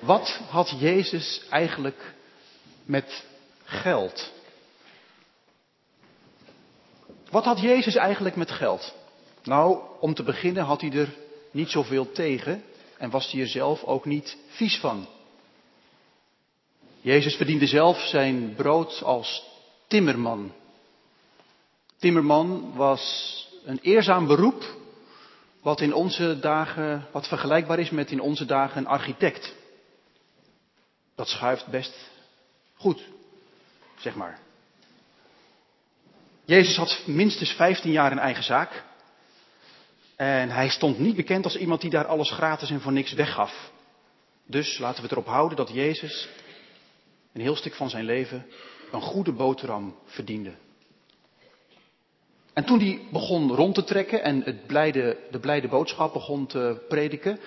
Wat had Jezus eigenlijk met geld? Wat had Jezus eigenlijk met geld? Nou, om te beginnen had hij er niet zoveel tegen en was hij er zelf ook niet vies van. Jezus verdiende zelf zijn brood als timmerman. Timmerman was een eerzaam beroep, wat in onze dagen, wat vergelijkbaar is met in onze dagen een architect. Dat schuift best goed, zeg maar. Jezus had minstens 15 jaar een eigen zaak. En hij stond niet bekend als iemand die daar alles gratis en voor niks weggaf. Dus laten we erop houden dat Jezus een heel stuk van zijn leven een goede boterham verdiende. En toen hij begon rond te trekken en het blijde, de blijde boodschap begon te prediken,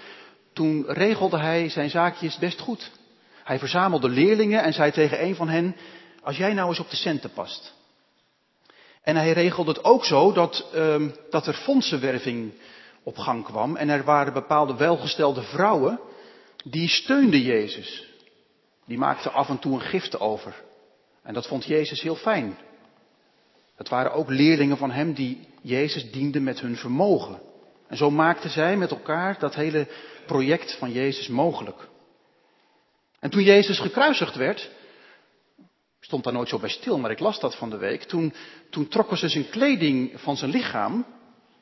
toen regelde hij zijn zaakjes best goed. Hij verzamelde leerlingen en zei tegen een van hen, als jij nou eens op de centen past. En hij regelde het ook zo dat, um, dat er fondsenwerving op gang kwam en er waren bepaalde welgestelde vrouwen die steunden Jezus. Die maakten af en toe een gifte over. En dat vond Jezus heel fijn. Het waren ook leerlingen van hem die Jezus dienden met hun vermogen. En zo maakten zij met elkaar dat hele project van Jezus mogelijk. En toen Jezus gekruisigd werd, stond daar nooit zo bij stil, maar ik las dat van de week. Toen, toen trokken ze zijn kleding van zijn lichaam,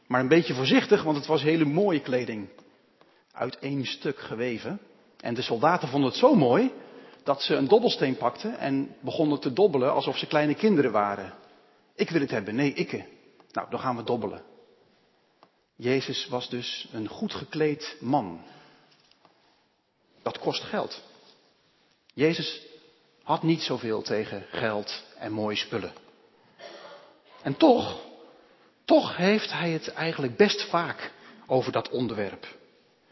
maar een beetje voorzichtig, want het was hele mooie kleding. Uit één stuk geweven. En de soldaten vonden het zo mooi dat ze een dobbelsteen pakten en begonnen te dobbelen alsof ze kleine kinderen waren. Ik wil het hebben, nee, ikke. Nou, dan gaan we dobbelen. Jezus was dus een goed gekleed man. Dat kost geld. Jezus had niet zoveel tegen geld en mooie spullen. En toch, toch heeft hij het eigenlijk best vaak over dat onderwerp.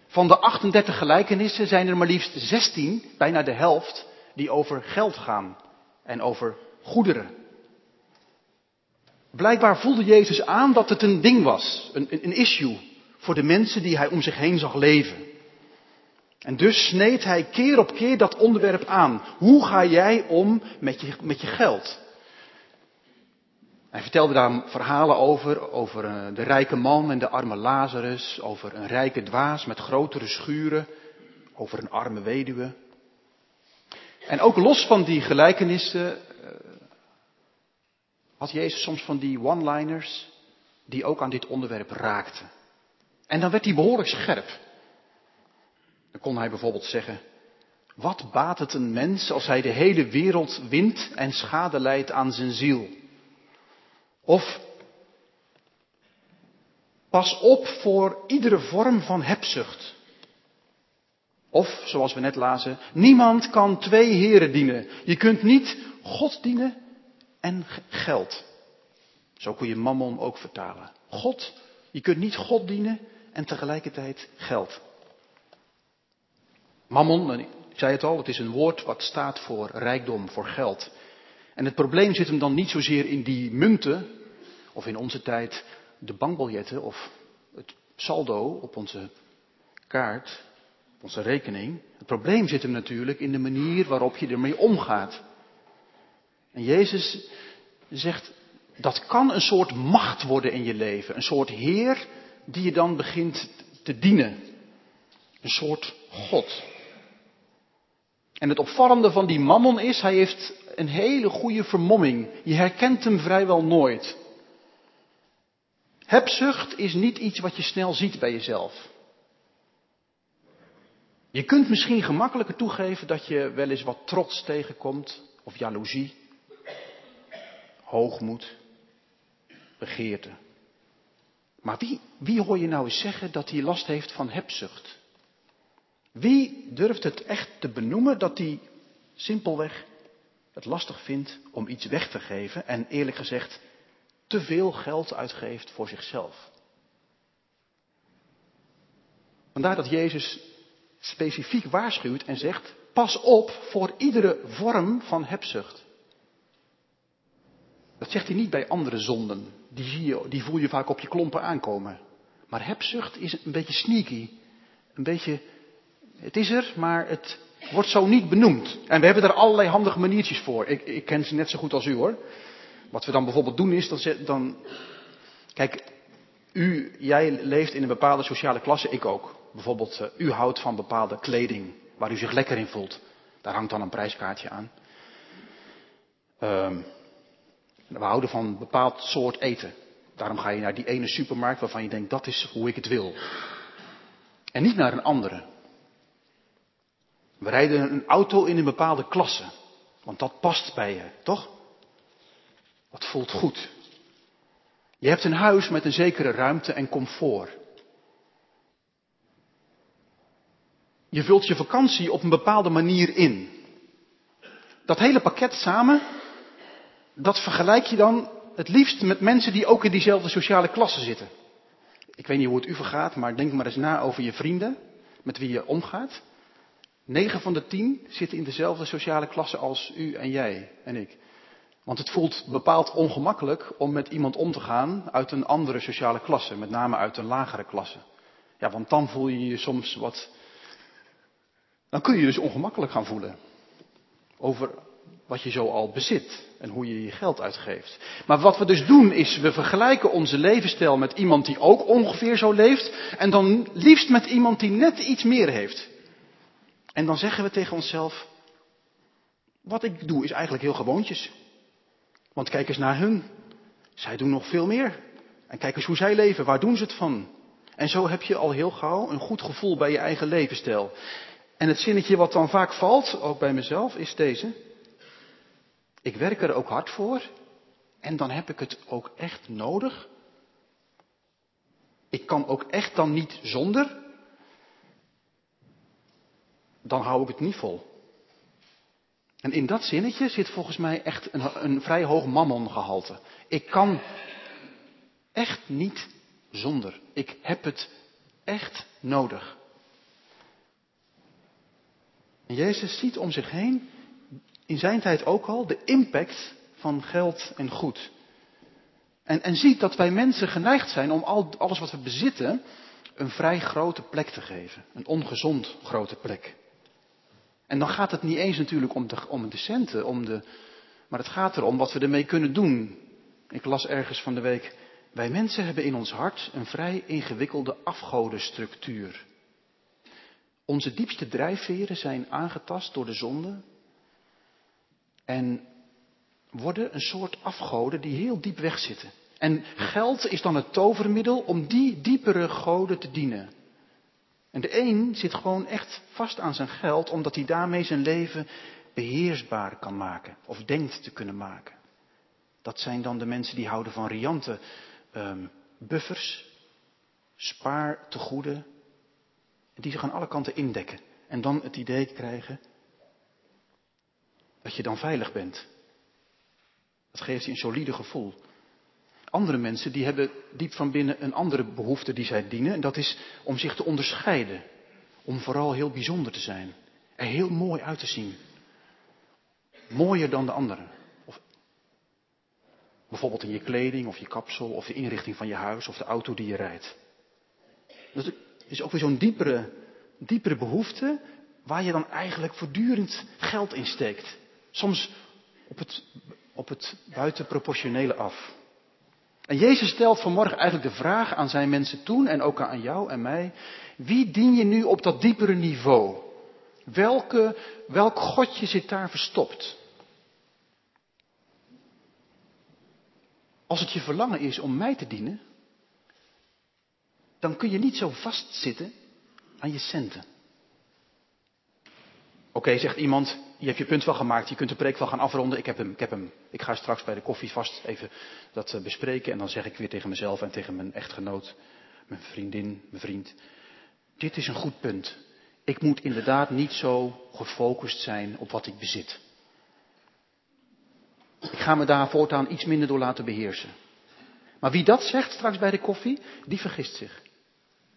Van de 38 gelijkenissen zijn er maar liefst 16, bijna de helft, die over geld gaan en over goederen. Blijkbaar voelde Jezus aan dat het een ding was, een, een issue voor de mensen die hij om zich heen zag leven. En dus sneed hij keer op keer dat onderwerp aan. Hoe ga jij om met je, met je geld? Hij vertelde daar verhalen over, over eh, de rijke man en de arme Lazarus, over een rijke dwaas met grotere schuren, over een arme weduwe. En ook los van die gelijkenissen eh, had Jezus soms van die one-liners die ook aan dit onderwerp raakten. En dan werd hij behoorlijk scherp. Dan kon hij bijvoorbeeld zeggen, wat baat het een mens als hij de hele wereld wint en schade leidt aan zijn ziel? Of pas op voor iedere vorm van hebzucht. Of, zoals we net lazen, niemand kan twee heren dienen. Je kunt niet God dienen en geld. Zo kun je mammon ook vertalen. God, je kunt niet God dienen en tegelijkertijd geld. Mammon, ik zei het al, het is een woord wat staat voor rijkdom, voor geld. En het probleem zit hem dan niet zozeer in die munten, of in onze tijd de bankbiljetten of het saldo op onze kaart, op onze rekening. Het probleem zit hem natuurlijk in de manier waarop je ermee omgaat. En Jezus zegt, dat kan een soort macht worden in je leven. Een soort Heer die je dan begint te dienen. Een soort God. En het opvallende van die mammon is, hij heeft een hele goede vermomming. Je herkent hem vrijwel nooit. Hebzucht is niet iets wat je snel ziet bij jezelf. Je kunt misschien gemakkelijker toegeven dat je wel eens wat trots tegenkomt, of jaloezie, hoogmoed, begeerte. Maar wie, wie hoor je nou eens zeggen dat hij last heeft van hebzucht? Wie durft het echt te benoemen dat hij simpelweg het lastig vindt om iets weg te geven en eerlijk gezegd te veel geld uitgeeft voor zichzelf? Vandaar dat Jezus specifiek waarschuwt en zegt: pas op voor iedere vorm van hebzucht. Dat zegt hij niet bij andere zonden. Die, zie je, die voel je vaak op je klompen aankomen. Maar hebzucht is een beetje sneaky. Een beetje, het is er, maar het, wordt zo niet benoemd. En we hebben er allerlei handige maniertjes voor. Ik, ik ken ze net zo goed als u hoor. Wat we dan bijvoorbeeld doen is, dan, dan kijk, u, jij leeft in een bepaalde sociale klasse, ik ook. Bijvoorbeeld, uh, u houdt van bepaalde kleding waar u zich lekker in voelt. Daar hangt dan een prijskaartje aan. Um, we houden van een bepaald soort eten. Daarom ga je naar die ene supermarkt waarvan je denkt, dat is hoe ik het wil. En niet naar een andere. We rijden een auto in een bepaalde klasse. Want dat past bij je, toch? Dat voelt goed. Je hebt een huis met een zekere ruimte en comfort. Je vult je vakantie op een bepaalde manier in. Dat hele pakket samen, dat vergelijk je dan het liefst met mensen die ook in diezelfde sociale klasse zitten. Ik weet niet hoe het u vergaat, maar denk maar eens na over je vrienden met wie je omgaat. Negen van de tien zitten in dezelfde sociale klasse als u en jij en ik. Want het voelt bepaald ongemakkelijk om met iemand om te gaan uit een andere sociale klasse, met name uit een lagere klasse. Ja, want dan voel je je soms wat. Dan kun je je dus ongemakkelijk gaan voelen. Over wat je zo al bezit en hoe je je geld uitgeeft. Maar wat we dus doen is, we vergelijken onze levensstijl met iemand die ook ongeveer zo leeft en dan liefst met iemand die net iets meer heeft. En dan zeggen we tegen onszelf, wat ik doe is eigenlijk heel gewoontjes. Want kijk eens naar hun. Zij doen nog veel meer. En kijk eens hoe zij leven, waar doen ze het van? En zo heb je al heel gauw een goed gevoel bij je eigen levensstijl. En het zinnetje wat dan vaak valt, ook bij mezelf, is deze. Ik werk er ook hard voor en dan heb ik het ook echt nodig. Ik kan ook echt dan niet zonder. Dan hou ik het niet vol. En in dat zinnetje zit volgens mij echt een, een vrij hoog mammongehalte. Ik kan echt niet zonder. Ik heb het echt nodig. Jezus ziet om zich heen in zijn tijd ook al de impact van geld en goed. En, en ziet dat wij mensen geneigd zijn om al, alles wat we bezitten een vrij grote plek te geven. Een ongezond grote plek. En dan gaat het niet eens natuurlijk om de, om de centen, om de, maar het gaat erom wat we ermee kunnen doen. Ik las ergens van de week, wij mensen hebben in ons hart een vrij ingewikkelde afgodenstructuur. Onze diepste drijfveren zijn aangetast door de zonde, en worden een soort afgoden die heel diep wegzitten. En geld is dan het tovermiddel om die diepere goden te dienen. En de een zit gewoon echt vast aan zijn geld omdat hij daarmee zijn leven beheersbaar kan maken of denkt te kunnen maken. Dat zijn dan de mensen die houden van riante um, buffers, spaartegoeden, die zich aan alle kanten indekken. En dan het idee krijgen, dat je dan veilig bent. Dat geeft je een solide gevoel. Andere mensen die hebben diep van binnen een andere behoefte die zij dienen. En dat is om zich te onderscheiden. Om vooral heel bijzonder te zijn. Er heel mooi uit te zien. Mooier dan de anderen. Of bijvoorbeeld in je kleding of je kapsel of de inrichting van je huis of de auto die je rijdt. Dat is ook weer zo'n diepere, diepere behoefte waar je dan eigenlijk voortdurend geld in steekt. Soms op het, op het buitenproportionele af. En Jezus stelt vanmorgen eigenlijk de vraag aan zijn mensen toen en ook aan jou en mij. Wie dien je nu op dat diepere niveau? Welke, welk godje zit daar verstopt? Als het je verlangen is om mij te dienen, dan kun je niet zo vastzitten aan je centen. Oké, zegt iemand, je hebt je punt wel gemaakt, je kunt de preek wel gaan afronden. Ik heb hem, ik heb hem. Ik ga straks bij de koffie vast even dat eh, bespreken. En dan zeg ik weer tegen mezelf en tegen mijn echtgenoot, mijn vriendin, mijn vriend. Dit is een goed punt. Ik moet inderdaad niet zo gefocust zijn op wat ik bezit. Ik ga me daar voortaan iets minder door laten beheersen. Maar wie dat zegt straks bij de koffie, die vergist zich.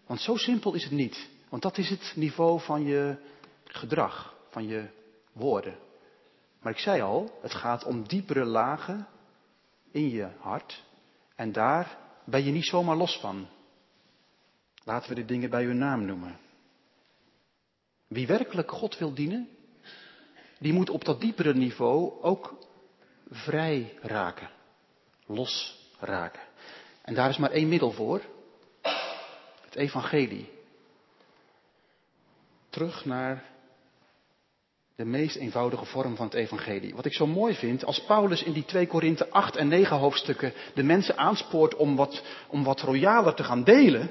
Want zo simpel is het niet. Want dat is het niveau van je gedrag, van je woorden. Maar ik zei al, het gaat om diepere lagen in je hart. En daar ben je niet zomaar los van. Laten we de dingen bij hun naam noemen. Wie werkelijk God wil dienen, die moet op dat diepere niveau ook vrij raken, los raken. En daar is maar één middel voor, het evangelie. Terug naar de meest eenvoudige vorm van het evangelie. Wat ik zo mooi vind, als Paulus in die 2 Korinthe 8 en 9 hoofdstukken de mensen aanspoort om wat, om wat royaler te gaan delen,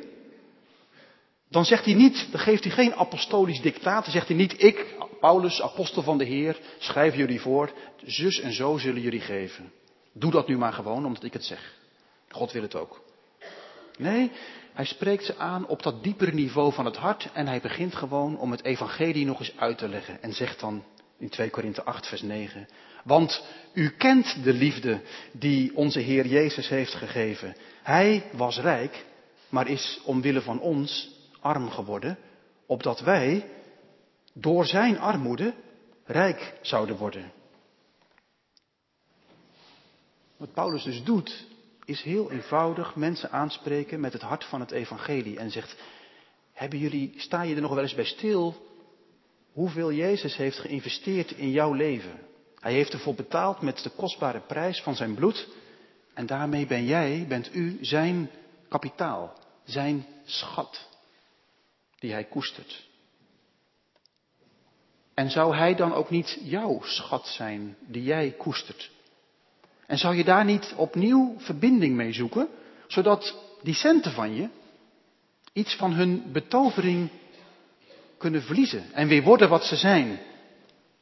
dan zegt hij niet, dan geeft hij geen apostolisch dictaat, dan zegt hij niet, ik, Paulus, apostel van de Heer, schrijf jullie voor, zus en zo zullen jullie geven. Doe dat nu maar gewoon, omdat ik het zeg. God wil het ook. Nee, hij spreekt ze aan op dat diepere niveau van het hart en hij begint gewoon om het evangelie nog eens uit te leggen en zegt dan in 2 Korinthe 8 vers 9, want u kent de liefde die onze Heer Jezus heeft gegeven. Hij was rijk, maar is omwille van ons arm geworden, opdat wij door zijn armoede rijk zouden worden. Wat Paulus dus doet, is heel eenvoudig mensen aanspreken met het hart van het evangelie en zegt, hebben jullie, sta je er nog wel eens bij stil hoeveel Jezus heeft geïnvesteerd in jouw leven? Hij heeft ervoor betaald met de kostbare prijs van zijn bloed en daarmee ben jij, bent u zijn kapitaal, zijn schat die hij koestert. En zou hij dan ook niet jouw schat zijn die jij koestert? En zou je daar niet opnieuw verbinding mee zoeken, zodat die centen van je iets van hun betovering kunnen verliezen en weer worden wat ze zijn?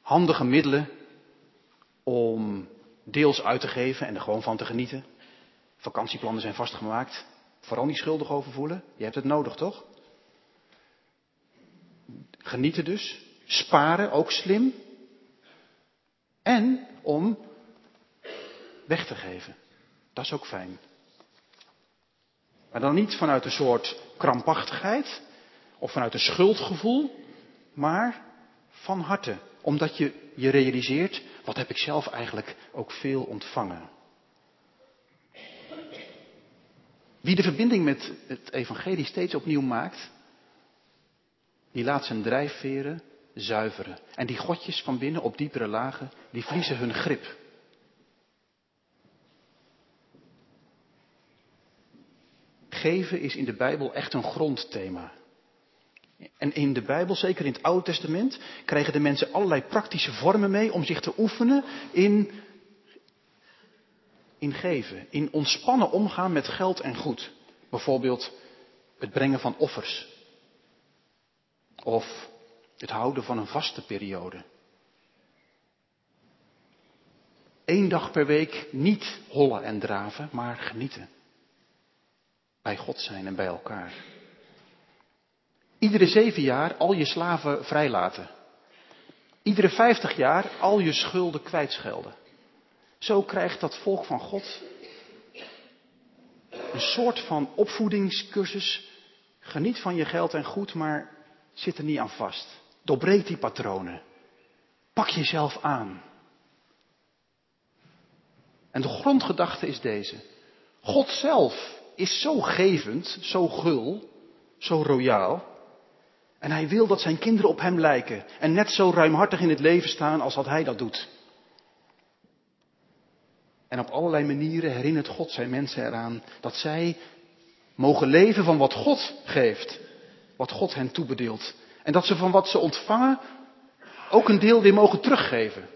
Handige middelen om deels uit te geven en er gewoon van te genieten. Vakantieplannen zijn vastgemaakt. Vooral niet schuldig over voelen. Je hebt het nodig, toch? Genieten dus. Sparen, ook slim. En om weg te geven. Dat is ook fijn. Maar dan niet vanuit een soort krampachtigheid of vanuit een schuldgevoel, maar van harte. Omdat je je realiseert, wat heb ik zelf eigenlijk ook veel ontvangen. Wie de verbinding met het evangelie steeds opnieuw maakt, die laat zijn drijfveren zuiveren. En die godjes van binnen op diepere lagen, die verliezen hun grip. Geven is in de Bijbel echt een grondthema. En in de Bijbel, zeker in het Oude Testament, krijgen de mensen allerlei praktische vormen mee om zich te oefenen in, in geven. In ontspannen omgaan met geld en goed. Bijvoorbeeld het brengen van offers. Of het houden van een vaste periode. Eén dag per week niet hollen en draven, maar genieten bij God zijn en bij elkaar. Iedere zeven jaar al je slaven vrijlaten. Iedere vijftig jaar al je schulden kwijtschelden. Zo krijgt dat volk van God een soort van opvoedingscursus. Geniet van je geld en goed, maar zit er niet aan vast. Doorbreek die patronen. Pak jezelf aan. En de grondgedachte is deze. God zelf is zo gevend, zo gul, zo royaal. En hij wil dat zijn kinderen op hem lijken en net zo ruimhartig in het leven staan als dat hij dat doet. En op allerlei manieren herinnert God zijn mensen eraan dat zij mogen leven van wat God geeft, wat God hen toebedeelt. En dat ze van wat ze ontvangen ook een deel weer mogen teruggeven.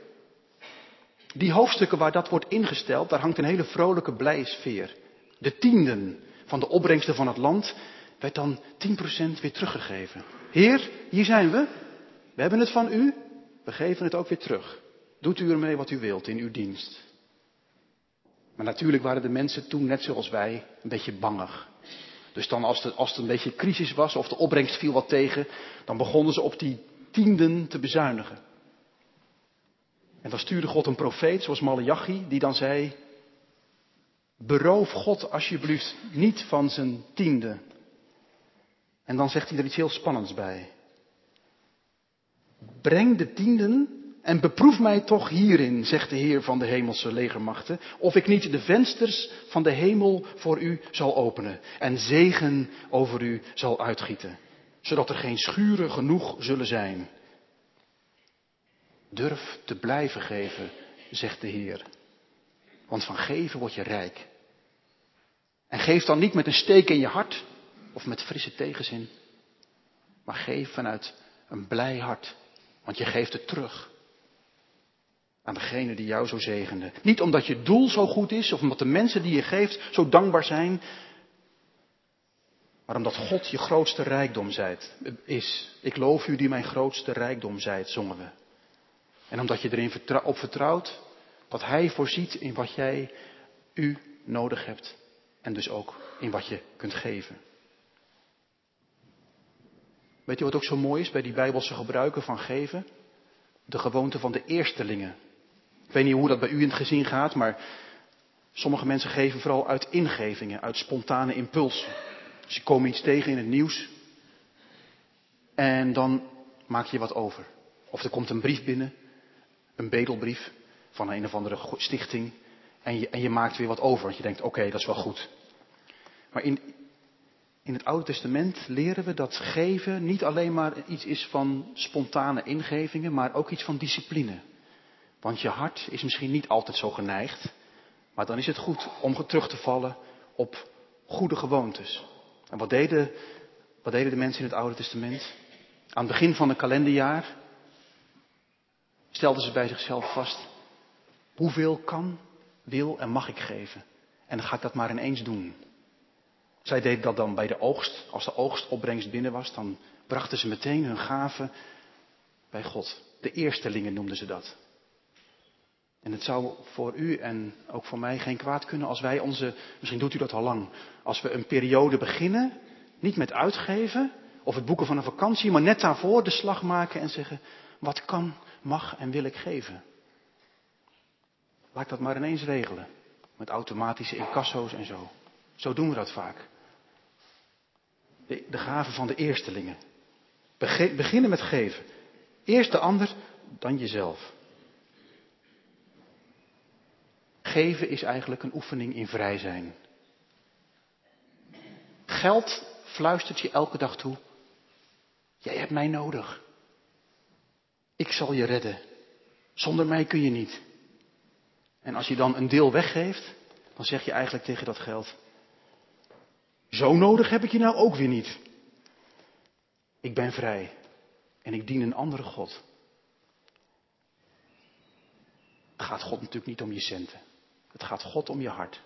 Die hoofdstukken waar dat wordt ingesteld, daar hangt een hele vrolijke blije sfeer. De tienden van de opbrengsten van het land werd dan 10% weer teruggegeven. Heer, hier zijn we. We hebben het van u. We geven het ook weer terug. Doet u ermee wat u wilt in uw dienst. Maar natuurlijk waren de mensen toen, net zoals wij, een beetje bangig. Dus dan als het, als het een beetje crisis was of de opbrengst viel wat tegen, dan begonnen ze op die tienden te bezuinigen. En dan stuurde God een profeet zoals Malachi, die dan zei, beroof God alsjeblieft niet van zijn tiende. En dan zegt hij er iets heel spannends bij. Breng de tienden en beproef mij toch hierin, zegt de Heer van de hemelse legermachten, of ik niet de vensters van de hemel voor u zal openen en zegen over u zal uitgieten, zodat er geen schuren genoeg zullen zijn. Durf te blijven geven, zegt de Heer. Want van geven word je rijk. En geef dan niet met een steek in je hart of met frisse tegenzin. Maar geef vanuit een blij hart. Want je geeft het terug. Aan degene die jou zo zegende. Niet omdat je doel zo goed is of omdat de mensen die je geeft zo dankbaar zijn. Maar omdat God je grootste rijkdom zijt, is. Ik loof u die mijn grootste rijkdom zijt, zongen we. En omdat je erin op vertrouwt dat Hij voorziet in wat jij u nodig hebt. En dus ook in wat je kunt geven. Weet je wat ook zo mooi is bij die Bijbelse gebruiken van geven? De gewoonte van de eerstelingen. Ik weet niet hoe dat bij u in het gezin gaat, maar sommige mensen geven vooral uit ingevingen, uit spontane impulsen. Ze komen iets tegen in het nieuws en dan maak je wat over. Of er komt een brief binnen, een bedelbrief van een of andere stichting en je, en je maakt weer wat over, want je denkt oké, dat is wel goed. Maar in, in het Oude Testament leren we dat geven niet alleen maar iets is van spontane ingevingen, maar ook iets van discipline. Want je hart is misschien niet altijd zo geneigd, maar dan is het goed om terug te vallen op goede gewoontes. En wat deden, wat deden de mensen in het Oude Testament? Aan het begin van een kalenderjaar stelden ze bij zichzelf vast, hoeveel kan, wil en mag ik geven? En dan ga ik dat maar ineens doen. Zij deden dat dan bij de oogst. Als de oogstopbrengst binnen was, dan brachten ze meteen hun gaven bij God. De eerstelingen noemden ze dat. En het zou voor u en ook voor mij geen kwaad kunnen als wij onze, misschien doet u dat al lang, als we een periode beginnen, niet met uitgeven of het boeken van een vakantie, maar net daarvoor de slag maken en zeggen, wat kan, mag en wil ik geven? Laat ik dat maar ineens regelen, met automatische incasso's en zo. Zo doen we dat vaak. De, gaven van de eerstelingen. beginnen met geven. Eerst de ander, dan jezelf. Geven is eigenlijk een oefening in vrij zijn. Geld fluistert je elke dag toe. Jij hebt mij nodig. Ik zal je redden. Zonder mij kun je niet. En als je dan een deel weggeeft, dan zeg je eigenlijk tegen dat geld: Zo nodig heb ik je nou ook weer niet. Ik ben vrij en ik dien een andere God. Het gaat God natuurlijk niet om je centen. Het gaat God om je hart.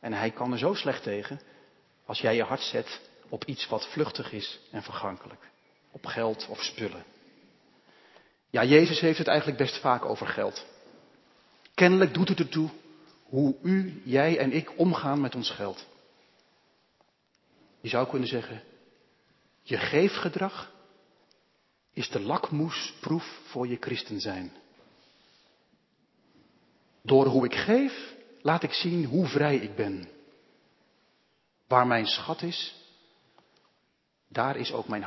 En hij kan er zo slecht tegen als jij je hart zet op iets wat vluchtig is en vergankelijk. Op geld of spullen. Ja, Jezus heeft het eigenlijk best vaak over geld. Kennelijk doet het ertoe hoe u, jij en ik omgaan met ons geld. Je zou kunnen zeggen, je geefgedrag is de lakmoesproef voor je christen zijn. Door hoe ik geef, laat ik zien hoe vrij ik ben. Waar mijn schat is, daar is ook mijn